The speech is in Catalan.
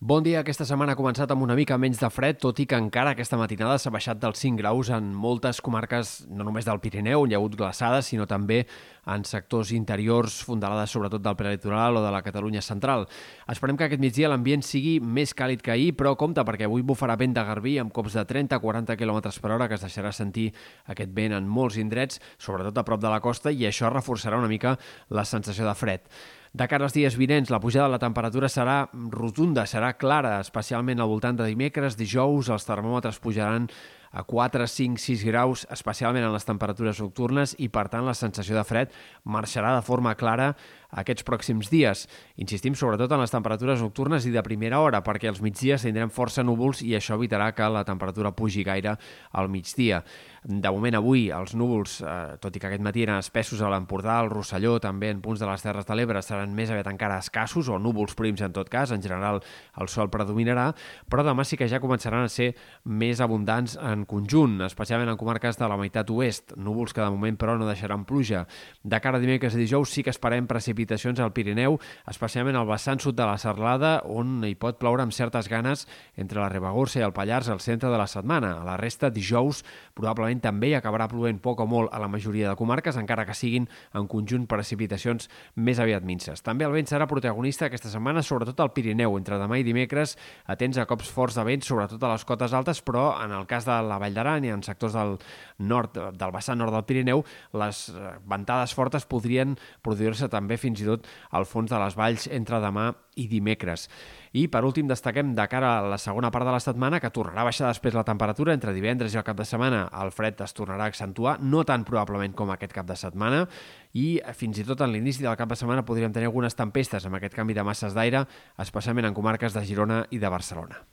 Bon dia. Aquesta setmana ha començat amb una mica menys de fred, tot i que encara aquesta matinada s'ha baixat dels 5 graus en moltes comarques, no només del Pirineu, on hi ha hagut glaçades, sinó també en sectors interiors, fondalades sobretot del prelitoral o de la Catalunya central. Esperem que aquest migdia l'ambient sigui més càlid que ahir, però compte, perquè avui bufarà vent de garbí amb cops de 30-40 km per hora, que es deixarà sentir aquest vent en molts indrets, sobretot a prop de la costa, i això reforçarà una mica la sensació de fred. De cara als dies vinents, la pujada de la temperatura serà rotunda, serà clara, especialment al voltant de dimecres, dijous, els termòmetres pujaran a 4, 5, 6 graus, especialment en les temperatures nocturnes, i per tant la sensació de fred marxarà de forma clara aquests pròxims dies. Insistim sobretot en les temperatures nocturnes i de primera hora, perquè els migdies tindrem força núvols i això evitarà que la temperatura pugi gaire al migdia. De moment avui els núvols, eh, tot i que aquest matí eren espessos a l'Empordà, al Rosselló, també en punts de les Terres de l'Ebre, seran més aviat encara escassos, o núvols prims en tot cas, en general el sol predominarà, però demà sí que ja començaran a ser més abundants en conjunt, especialment en comarques de la meitat oest, núvols que de moment però no deixaran pluja. De cara a dimecres i dijous sí que esperem precipitacions al Pirineu, especialment al vessant sud de la Serlada, on hi pot ploure amb certes ganes entre la Ribagorça i el Pallars al centre de la setmana. A la resta, dijous, probablement també hi acabarà plovent poc o molt a la majoria de comarques, encara que siguin en conjunt precipitacions més aviat minces. També el vent serà protagonista aquesta setmana, sobretot al Pirineu, entre demà i dimecres, atents a cops forts de vent, sobretot a les cotes altes, però en el cas de la Vall d'Aran i en sectors del nord, del vessant nord del Pirineu, les eh, ventades fortes podrien produir-se també fins i tot al fons de les valls entre demà i dimecres. I per últim destaquem de cara a la segona part de la setmana que tornarà a baixar després la temperatura entre divendres i el cap de setmana el fred es tornarà a accentuar, no tan probablement com aquest cap de setmana i fins i tot en l'inici del cap de setmana podríem tenir algunes tempestes amb aquest canvi de masses d'aire, especialment en comarques de Girona i de Barcelona.